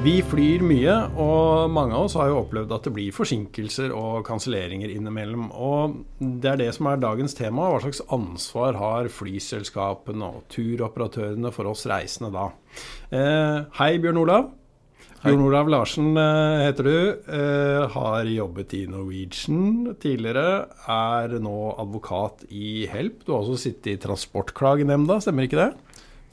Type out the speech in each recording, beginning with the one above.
Vi flyr mye, og mange av oss har jo opplevd at det blir forsinkelser og kanselleringer innimellom. Og det er det som er dagens tema. Hva slags ansvar har flyselskapene og turoperatørene for oss reisende da? Eh, hei, Bjørn Olav. Hei. Bjørn Olav Larsen eh, heter du. Eh, har jobbet i Norwegian tidligere. Er nå advokat i Help. Du har også sittet i Transportklagenemnda, stemmer ikke det?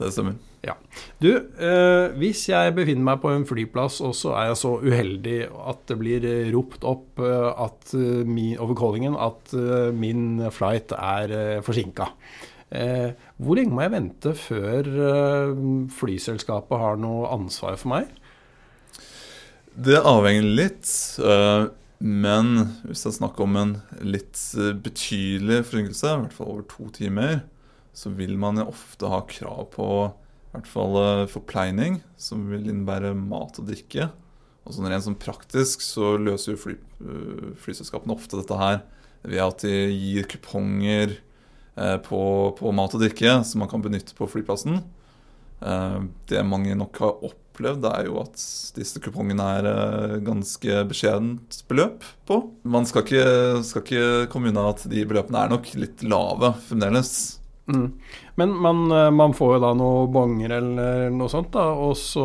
Det stemmer. Ja. Du, eh, hvis jeg befinner meg på en flyplass, og så er jeg så uheldig at det blir eh, ropt opp eh, at, eh, over callingen at min flight er eh, forsinka. Eh, hvor lenge må jeg vente før flyselskapet har noe ansvar for meg? Det avhenger litt, men hvis jeg snakker om en litt betydelig forsinkelse, i hvert fall over to timer, så vil man ofte ha krav på i hvert fall eh, forpleining, som vil innebære mat og drikke. Og sånn rent sånn praktisk så løser jo fly, eh, flyselskapene ofte dette her ved at de gir kuponger eh, på, på mat og drikke som man kan benytte på flyplassen. Det mange nok har opplevd, det er jo at disse kupongene er ganske beskjedent beløp på. Man skal ikke, skal ikke komme unna at de beløpene er nok litt lave fremdeles. Mm. Men man, eh, man får jo da noe bonger eller noe sånt, da. Og så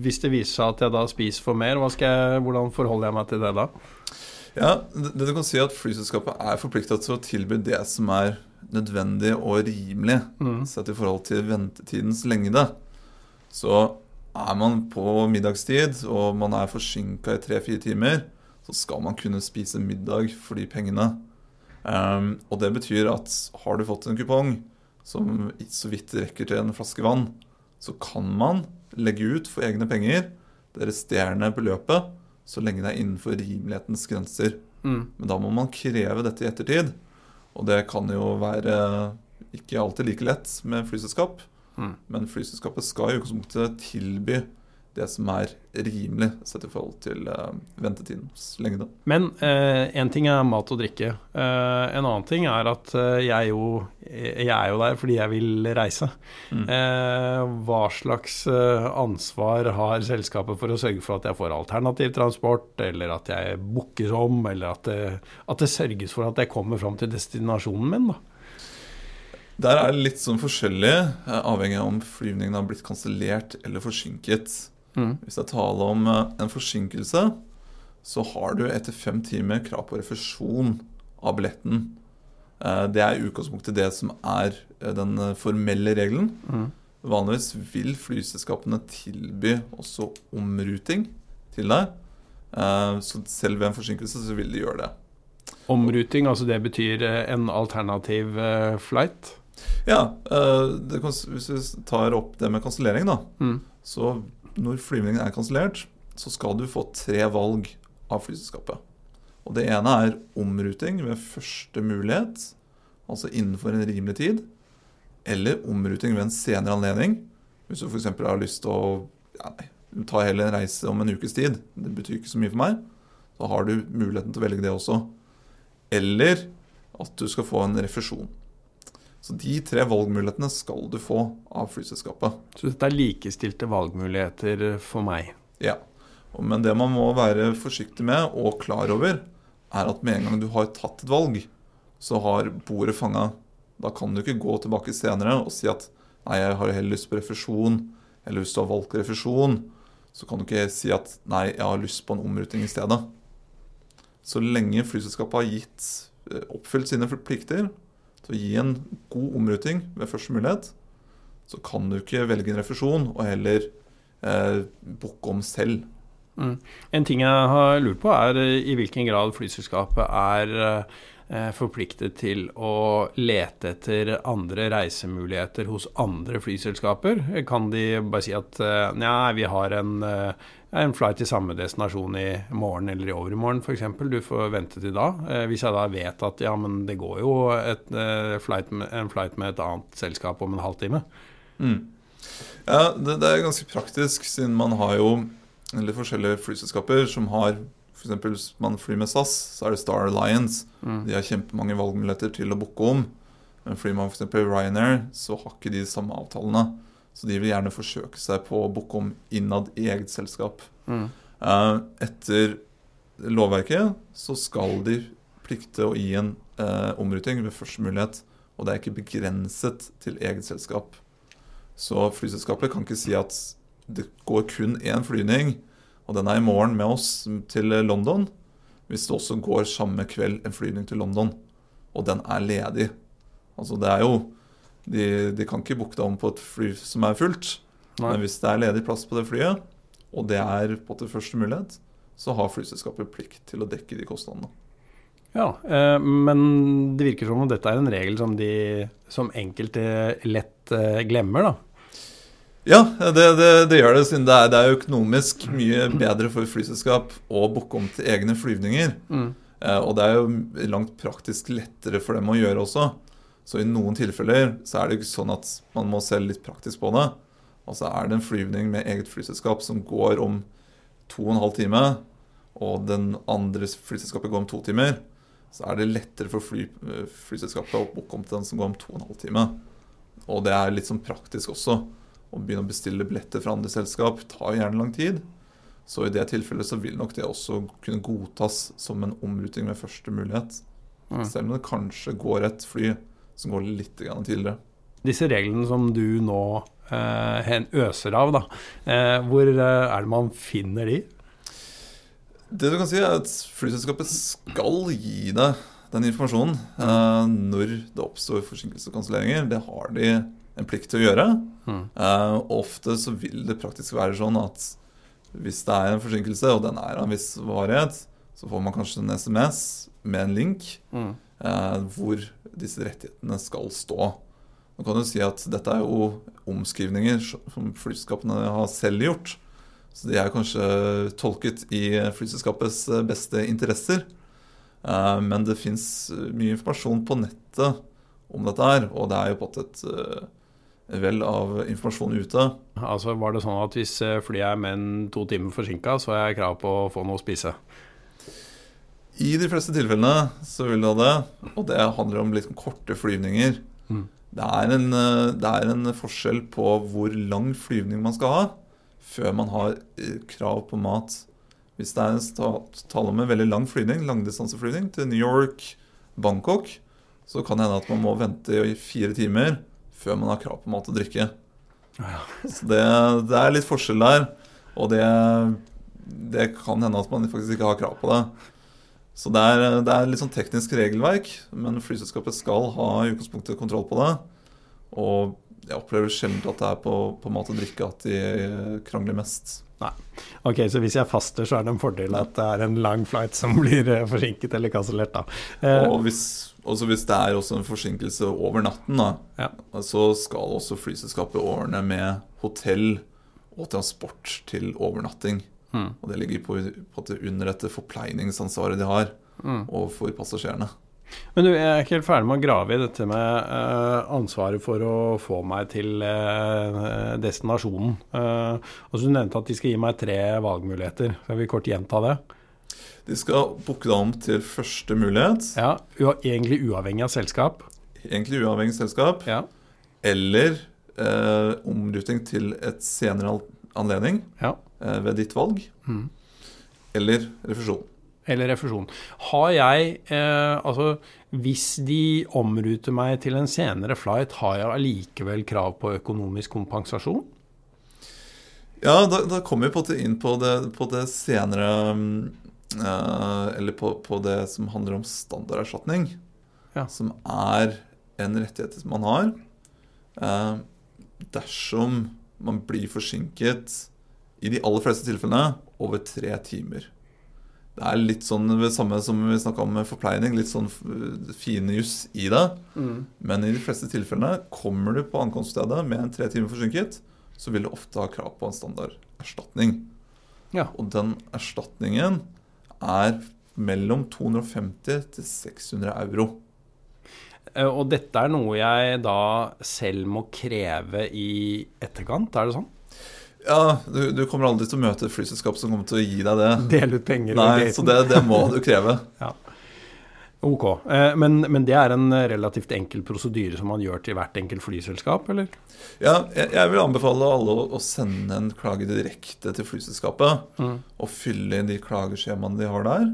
hvis det viser seg at jeg da spiser for mer, jeg, hvordan forholder jeg meg til det da? Ja, det, det du kan si er at Flyselskapet er forplikta til å tilby det som er nødvendig og rimelig Mm. sett i forhold til ventetidens lengde. Så er man på middagstid og man er forsinka i tre-fire timer, så skal man kunne spise middag for de pengene. Ehm, og det betyr at har du fått en kupong som så vidt rekker til en flaske vann, så kan man legge ut for egne penger det resterende beløpet så lenge det er innenfor rimelighetens grenser. Mm. Men da må man kreve dette i ettertid. Og det kan jo være ikke alltid like lett med flyselskap. Mm. Men flyselskapet skal i utgangspunktet tilby det som er rimelig sett i forhold til uh, ventetidens lengde. Men én ting er mat og drikke. Eh, en annen ting er at eh, jeg, jo, jeg er jo der fordi jeg vil reise. Mm. Eh, hva slags eh, ansvar har selskapet for å sørge for at jeg får alternativ transport, eller at jeg bookes om, eller at det, at det sørges for at jeg kommer fram til destinasjonen min? da? Der er det litt sånn forskjellig, eh, avhengig av om flyvningen har blitt kansellert eller forsinket. Mm. Hvis det er tale om eh, en forsinkelse, så har du etter fem timer krav på refusjon av billetten. Eh, Det er i utgangspunktet det som er eh, den formelle regelen. Mm. Vanligvis vil flyselskapene tilby også omruting til deg. Eh, Så selv ved en forsinkelse så vil de gjøre det. Omruting, altså det betyr en alternativ flight? Ja, eh, det hvis vi tar opp det med kansellering, da. Mm. Så når flyvningen er kansellert, så skal du få tre valg av flyselskapet. Og det ene er omruting ved første mulighet, altså innenfor en rimelig tid. Eller omruting ved en senere anledning. Hvis du f.eks. har lyst til å ja, nei, ta heller en reise om en ukes tid. Det betyr ikke så mye for meg. Da har du muligheten til å velge det også. Eller at du skal få en refusjon. Så de tre valgmulighetene skal du få av flyselskapet. Så dette er likestilte valgmuligheter for meg. Ja, men det man må være forsiktig med og klar over, er at med en gang du har tatt et valg, så har bordet fanga. Da kan du ikke gå tilbake senere og si at nei, jeg har heller lyst på refusjon. Eller hvis du har valgt refusjon, så kan du ikke si at nei, jeg har lyst på en omruting i stedet. Så lenge flyselskapet har gitt, eh, oppfylt sine plikter til å gi en god omruting ved første mulighet, så kan du ikke velge en refusjon og heller eh, booke om selv. Mm. En ting jeg har lurt på, er eh, i hvilken grad flyselskapet er eh, forpliktet til å lete etter andre reisemuligheter hos andre flyselskaper. Kan de bare si at eh, nei, vi har en, en flight til samme destinasjon i morgen eller i overmorgen f.eks. Du får vente til da. Eh, Hvis jeg da vet at ja, men det går jo et, eh, flight med, en flight med et annet selskap om en halvtime. Mm. Ja, det, det er ganske praktisk, siden man har jo litt forskjellige flyselskaper som har F.eks. hvis man flyr med SAS, så er det Star Alliance. Mm. De har kjempemange valgmuligheter til å booke om. Men flyr man f.eks. Ryanair, så har ikke de samme avtalene. Så de vil gjerne forsøke seg på å booke om innad i eget selskap. Mm. Eh, etter lovverket så skal de plikte å gi en eh, omruting ved første mulighet. Og det er ikke begrenset til eget selskap. Så flyselskapet kan ikke si at det går kun én flyvning, og den er i morgen med oss til London, hvis det også går samme kveld en flyvning til London, og den er ledig. Altså det er jo De, de kan ikke booke deg om på et fly som er fullt, Nei. men hvis det er ledig plass på det flyet, og det er på til første mulighet, så har flyselskapet plikt til å dekke de kostnadene. Ja, eh, men det virker som om dette er en regel som de som enkelte lett eh, glemmer, da. Ja, det, det, det gjør det, siden det er, det er økonomisk mye bedre for flyselskap å booke om til egne flyvninger. Mm. Eh, og det er jo langt praktisk lettere for dem å gjøre også. Så i noen tilfeller så er det ikke sånn at man må se litt praktisk på det. Altså er det en flyvning med eget flyselskap som går om to og en halv time, og den andre flyselskapet går om to timer, så er det lettere for fly, eh, flyselskapet å booke om til den som går om to og en halv time. Og det er litt sånn praktisk også. Å begynne å bestille billetter fra andre selskap tar gjerne lang tid. Så i det tilfellet så vil nok det også kunne godtas som en omruting med første mulighet. Selv om det kanskje går et fly som går litt tidligere. Disse reglene som du nå eh, øser av, da, eh, hvor eh, er det man finner de? Det du kan si er at Flyselskapet skal gi deg den informasjonen eh, når det oppstår forsinkelser og kanselleringer. Det har de en plikt til å gjøre. Mm. Eh, ofte så vil det praktisk være sånn at hvis det er en forsinkelse, og den er av en viss varighet, så får man kanskje en SMS med en link Mm. Eh, hvor disse rettighetene skal stå. Nå kan du si at dette er jo omskrivninger som flyselskapene har selv gjort. Så de er kanskje tolket i flyselskapets eh, beste interesser. Eh, Men det fins mye informasjon på nettet om dette her, og det er jo på et vel av informasjon ute. Altså Var det sånn at hvis flyet er menn to timer forsinka, så har jeg krav på å få noe å spise? I de fleste tilfellene så vil det ha det, og det handler om litt korte flyvninger. Mm. Det er, en, eh, det er en forskjell på hvor lang flyvning man skal ha før man har eh, krav på mat. Hvis det er en tale om en veldig lang flyvning, langdistanseflyvning til New York, Bangkok, så kan det hende at man må vente i fire timer før man har krav på mat og drikke. Ja. Så det, det er litt forskjell der, og det, det kan hende at man faktisk ikke har krav på det. Så det er, det er litt sånn teknisk regelverk, men flyselskapet skal ha i utgangspunktet kontroll på det. Og jeg opplever sjelden at det er på, på mat og drikke at de krangler mest. Ok, Så hvis jeg faster, så er det en fordel at det er en lang flight som blir eh, forsinket eller kansellert, da. Eh, Og hvis, også hvis det er også en forsinkelse over natten, da, Ja. så skal også flyselskapet ordne med hotell og transport til overnatting. Mm, Og det ligger på, på det under dette forpleiningsansvaret de har mm. overfor passasjerene. Men du, jeg er ikke helt ferdig med å grave i dette med uh, ansvaret for å få meg til uh, destinasjonen. Uh, og så Du nevnte at de skal gi meg tre valgmuligheter. Skal vi kort gjenta det? De skal booke deg om til første mulighet, Ja, Egentlig uavhengig av selskap. egentlig uavhengig av selskap, Ja. eller eh, omruting til et senere anledning ja. Eh, ved ditt valg, Mm. eller refusjon. Eller refusjon. Har jeg eh, Altså, hvis de omruter meg til en senere flight, har jeg allikevel krav på økonomisk kompensasjon? Ja, da, da kommer vi på det inn på det, på det senere mm, eh, Eller på, på det som handler om standarderstatning. Ja. Som er en rettighet man har eh, dersom man blir forsinket, i de aller fleste tilfellene, over tre timer. Det er litt sånn det samme som vi snakka om med forpleining, litt sånn f- fine juss i det. Men i de fleste tilfellene kommer du på ankomststedet med en tre timer forsinket, så vil du ofte ha krav på en standarderstatning. Ja. Og den erstatningen er mellom 250 til 600 euro. Eh, Og dette er noe jeg da selv må kreve i etterkant, er det sånn? Ja, du, du kommer aldri til å møte et flyselskap som kommer til å gi deg det. Dele ut penger Nei, så det, det må du kreve. Ok. Eh, men, men, det er en relativt enkel prosedyre som man gjør til hvert enkelt flyselskap, eller? Ja, jeg, jeg vil anbefale alle å, å, sende en klage direkte til flyselskapet. Mm. Og fylle inn de klageskjemaene de har der.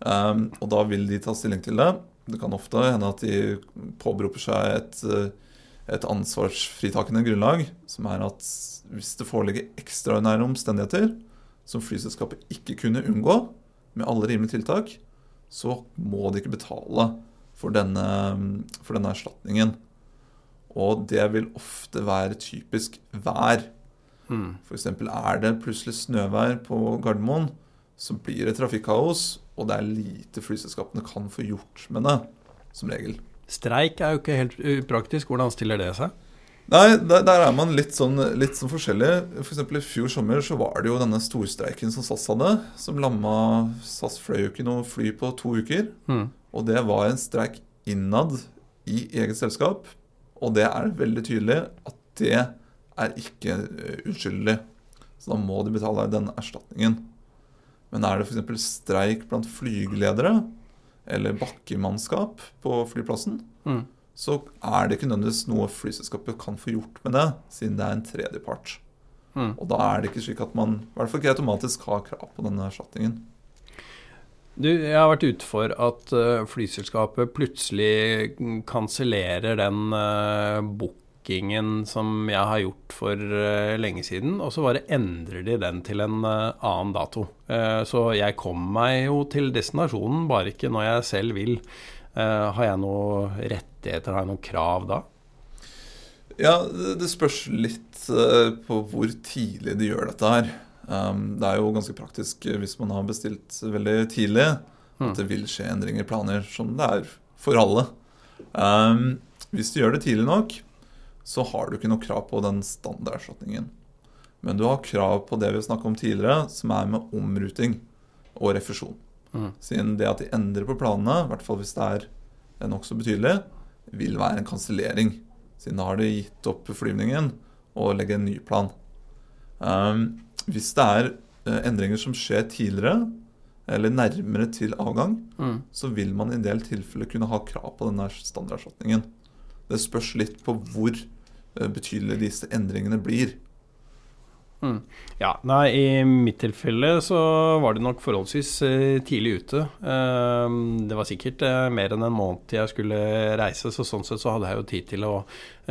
Um, og da vil de ta stilling til det. Det kan ofte hende at de påberoper seg et, et ansvarsfritakende grunnlag, som er at hvis det foreligger ekstraordinære omstendigheter som flyselskapet ikke kunne unngå med alle rimelige tiltak, så må de ikke betale for denne, for denne erstatningen. Og det vil ofte være typisk vær. Mm. F.eks. er det plutselig snøvær på Gardermoen, så blir det trafikkaos, og det er lite flyselskapene kan få gjort med det, som regel. Streik er jo ikke helt upraktisk. Hvordan stiller det seg? Nei, der, der, er man litt sånn, litt sånn forskjellig. For eksempel I fjor sommer så var det jo denne storstreiken som SAS hadde, som lamma SAS fløy jo ikke noe fly på to uker. Mm. Og det var en streik innad i eget selskap. Og det er veldig tydelig at det er ikke uh, uskyldig. Så da må de betale denne erstatningen. Men er det f.eks. streik blant flygeledere eller bakkemannskap på flyplassen, mm så er det ikke nødvendigvis noe flyselskapet kan få gjort med det, siden det er en tredjepart. Mm. Og da er det ikke slik at man i hvert fall ikke automatisk har krav på denne erstatningen. Du, jeg har vært ute for at uh, flyselskapet plutselig kansellerer den uh, bookingen som jeg har gjort for uh, lenge siden, og så bare endrer de den til en annen dato. så jeg kom meg jo til destinasjonen, bare ikke når jeg selv vil. har jeg noen rettigheter? Har jeg noen krav da? Ja, det spørs litt eh, på hvor tidlig de gjør dette her. Um, det er jo ganske praktisk hvis man har bestilt veldig tidlig, at mm. det vil skje endringer i planer, som det er for alle. Um, hvis du gjør det tidlig nok, så har du ikke noe krav på den standarderstatningen. Men du har krav på det vi snakket om tidligere, som er med omruting og refusjon. Mm. Siden det at de endrer på planene, i hvert fall hvis det er nokså betydelig, vil være en kansellering. Siden da har de gitt opp flyvningen og legger en ny plan. Um, hvis det er uh, endringer som skjer tidligere, eller nærmere til avgang, mm. så vil man i en del tilfeller kunne ha krav på denne standarderstatningen. Det spørs litt på hvor betydelige disse endringene blir. Mm. Ja, nei, I mitt tilfelle så var det nok forholdsvis uh, tidlig ute. Uh, det var sikkert uh, mer enn en måned til jeg skulle reise, så sånn sett så hadde jeg jo tid til å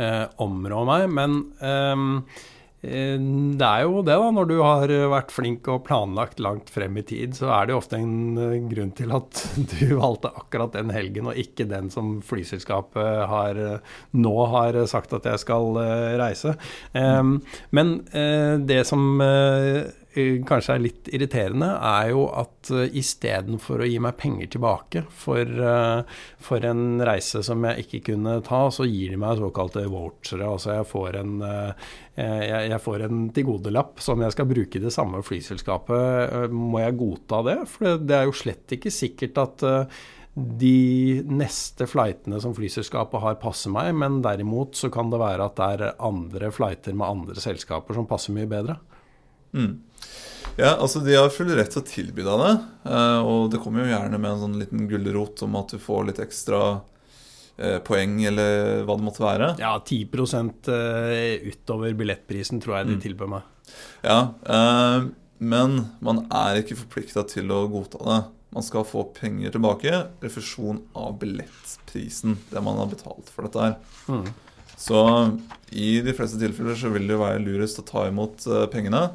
eh, områ meg. Men ehm, Eh, det er jo det, da. Når du har vært flink og planlagt langt frem i tid, så er det ofte en eh, grunn til at du valgte akkurat den helgen, og ikke den som flyselskapet har, nå har sagt at jeg skal eh, reise. Men det som Eh, kanskje er litt irriterende, er jo at uh, istedenfor å gi meg penger tilbake for, uh, for, en reise som jeg ikke kunne ta, så gir de meg såkalte vouchere. Altså jeg får en, jeg får en tilgodelapp som jeg skal bruke i det samme flyselskapet. Må jeg godta det? For det er jo slett ikke sikkert at de neste flightene som flyselskapet har, passer meg, men derimot så kan det være at det er andre flighter med andre selskaper som passer mye bedre. Mm. Ja, altså De har full rett til å tilby deg det. Eh, og det kommer jo gjerne med en sånn liten gulrot om at du får litt ekstra eh, poeng, eller hva det måtte være. Ja, 10 eh, utover billettprisen tror jeg de mm. tilbød meg. Ja, men man er ikke forplikta til å godta det. Man skal få penger tilbake. Refusjon av billettprisen, det man har betalt for dette her. Mm. Så i de fleste tilfeller så vil det være lurest å ta imot pengene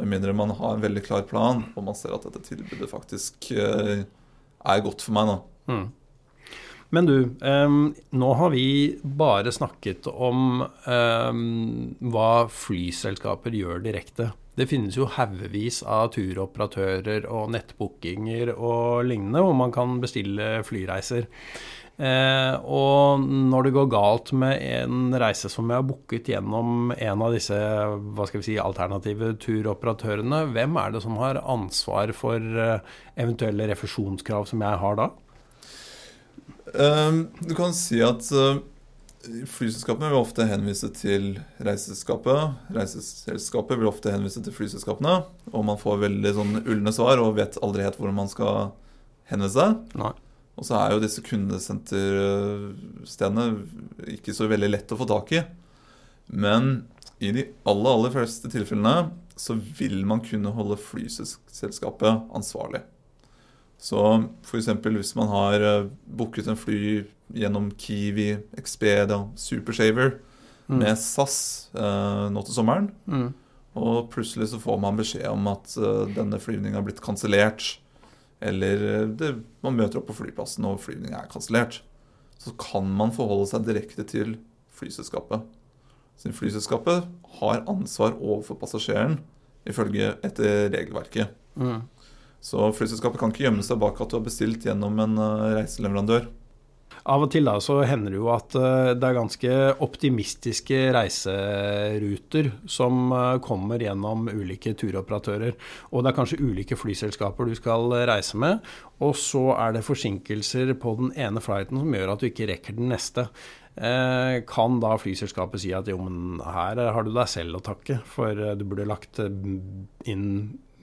med mindre man har en veldig klar plan og man ser at dette tilbudet faktisk eh, er godt for meg. da. Mm. Men du, um, nå har vi bare snakket om um, hva flyselskaper gjør direkte. Det finnes jo haugevis av turoperatører og nettbookinger og lignende hvor man kan bestille flyreiser. Eh, og når det går galt med en reise som jeg har booket gjennom en av disse hva skal vi si, alternative turoperatørene, hvem er det som har ansvar for eh, eventuelle refusjonskrav som jeg har da? Um, du kan si at uh, flyselskapene vil ofte henvise til reiseselskapet. Reiseselskapet vil ofte henvise til flyselskapene. Og man får veldig sånn ulne svar og vet aldri helt hvor man skal henvende seg. Nei. Og så er jo disse kundesenterstedene ikke så veldig lett å få tak i. Men i de aller, aller fleste tilfellene så vil man kunne holde flyselskapet ansvarlig. Så f.eks. hvis man har eh, booket en fly gjennom Kiwi, Expedia, Supershaver Mm. med SAS eh, nå til sommeren, Mm. og plutselig så får man beskjed om at eh, denne flyvningen har blitt kansellert, eller eh, det, man møter opp på flyplassen og flyvningen er kansellert, så kan man forholde seg direkte til flyselskapet. Så flyselskapet har ansvar overfor passasjeren ifølge etter regelverket. Mm. Så flyselskapet kan ikke gjemme seg bak at du har bestilt gjennom en eh, reiseleverandør. Av og til da så hender det jo at eh, det er ganske optimistiske reiseruter som eh, kommer gjennom ulike turoperatører. Og det er kanskje ulike flyselskaper du skal reise med. Og så er det forsinkelser på den ene flighten som gjør at du ikke rekker den neste. Eh, Kan da flyselskapet si at jo, men her har du deg selv å takke, for du burde lagt inn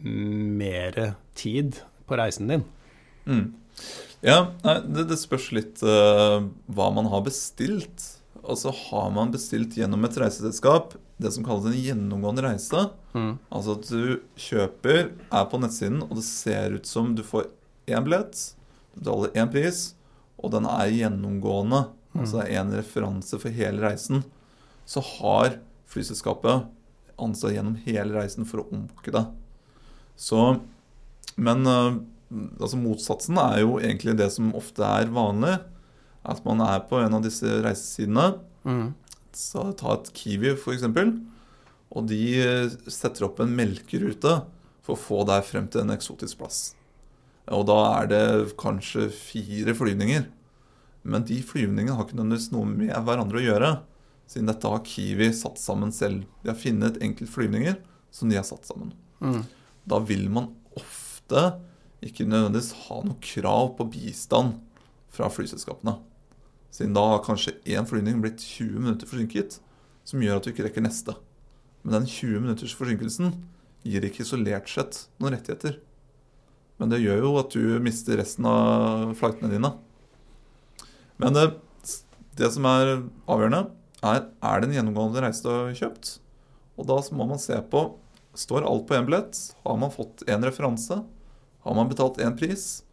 mer tid på reisen din? Mm. Ja, det, det spørs litt uh, hva man har bestilt. Altså Har man bestilt gjennom et reiseselskap det som kalles en gjennomgående reise, Mm. altså at du kjøper, er på nettsiden, og det ser ut som du får én billett, du betaler én pris, og den er gjennomgående, altså det er én referanse for hele reisen, så har flyselskapet ansvar gjennom hele reisen for å ombooke det. Så, men eh, altså motsatsen er jo egentlig det som ofte er vanlig. At man er på en av disse reisesidene. Mm. Så ta et Kiwi, f.eks. Og de eh, setter opp en melkerute for å få deg frem til en eksotisk plass. Og da er det kanskje fire flyvninger. Men de flyvningene har ikke nødvendigvis noe med hverandre å gjøre. Siden dette har Kiwi satt sammen selv. De har funnet enkeltflyvninger som de har satt sammen. Mm. Da vil man ofte ikke nødvendigvis ha noe krav på bistand fra flyselskapene. Siden da har kanskje én flyvning blitt 20 minutter forsinket, som gjør at du ikke rekker neste. Men den 20 minutters forsinkelsen gir ikke isolert sett noen rettigheter. Men det gjør jo at du mister resten av flightene dine. Men det, det som er avgjørende, er er det en gjennomgående reise du har kjøpt. Og da må man se på Står alt på én billett? Har man fått én referanse? Har man betalt én pris?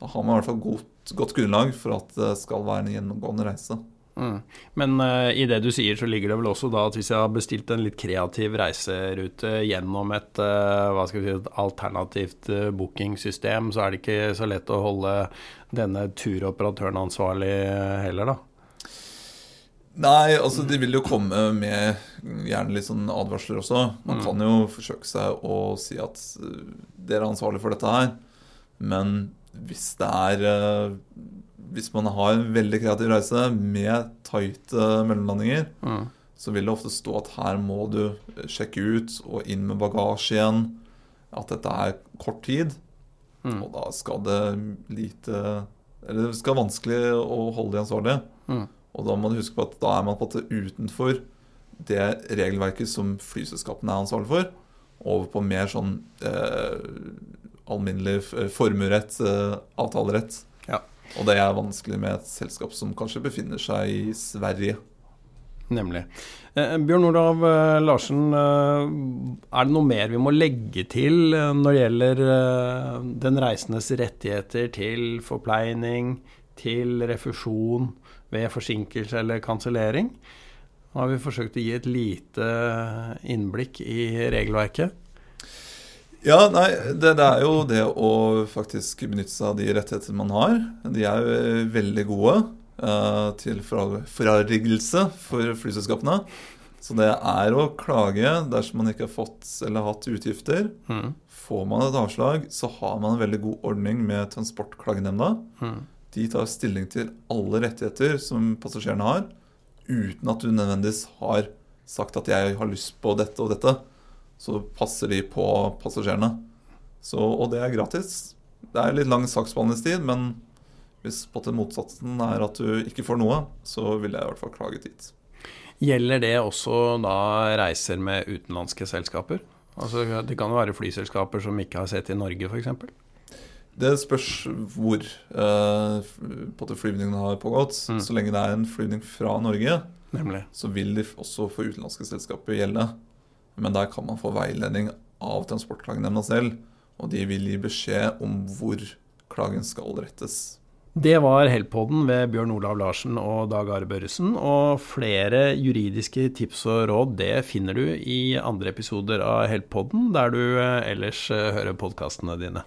Da har man i hvert fall godt, godt grunnlag for at det skal være en gjennomgående reise. Mm. Men uh, i det du sier, så ligger det vel også da at hvis jeg har bestilt en litt kreativ reiserute gjennom et, uh, hva skal vi si, et alternativt uh, bookingsystem, så er det ikke så lett å holde denne turoperatøren ansvarlig heller, da. Nei, altså de vil jo komme med gjerne litt sånn advarsler også. Man Mm. kan jo forsøke seg å si at uh, dere er ansvarlig for dette her. Men hvis det er uh, Hvis man har en veldig kreativ reise med tighte mellomlandinger, Mm. så vil det ofte stå at her må du sjekke ut og inn med bagasje igjen. At dette er kort tid. Mm. Og da skal det lite Eller det skal vanskelig å holde de ansvarlige. Mm. Og da må du huske på at da er man på en måte utenfor det regelverket som flyselskapene er ansvarlig for, over på mer sånn eh, alminnelig f- formuerett, eh, avtalerett. Ja. Og det er vanskelig med et selskap som kanskje befinner seg i Sverige. Nemlig. Eh, Bjørn Olav eh, Larsen, eh, er det noe mer vi må legge til eh, når det gjelder eh, den reisendes rettigheter til forpleining, til refusjon ved forsinkelse eller kansellering? Nå har vi forsøkt å gi et lite innblikk i regelverket. Ja, nei, det, det er jo det å faktisk benytte seg av de rettigheter man har. De er jo eh, veldig gode eh, til frarigelse for flyselskapene. Så det er å klage dersom man ikke har fått eller hatt utgifter. Mm. Får man et avslag, så har man en veldig god ordning med Transportklagenemnda. Mm. De tar stilling til alle rettigheter som passasjerene har, uten at du nødvendigvis har sagt at 'jeg har lyst på dette og dette'. Så passer de på passasjerene. Så, og det er gratis. Det er litt lang saksbehandlingstid, men hvis på til motsatsen er at du ikke får noe, så vil jeg i hvert fall klage dit. Gjelder det også da reiser med utenlandske selskaper? Altså, det kan jo være flyselskaper som ikke har sett i Norge, f.eks. Det spørs hvor uh, på flyvningen har pågått. Mm. Så lenge det er en flyvning fra Norge, Nemlig. så vil de også for utenlandske selskaper gjelde. Men der kan man få veiledning av Transportklagenemnda selv, og de vil gi beskjed om hvor klagen skal rettes. Det var Heltpodden ved Bjørn Olav Larsen og Dag Are Børresen. Og flere juridiske tips og råd det finner du i andre episoder av Heltpodden, der du eh, ellers eh, hører podkastene dine.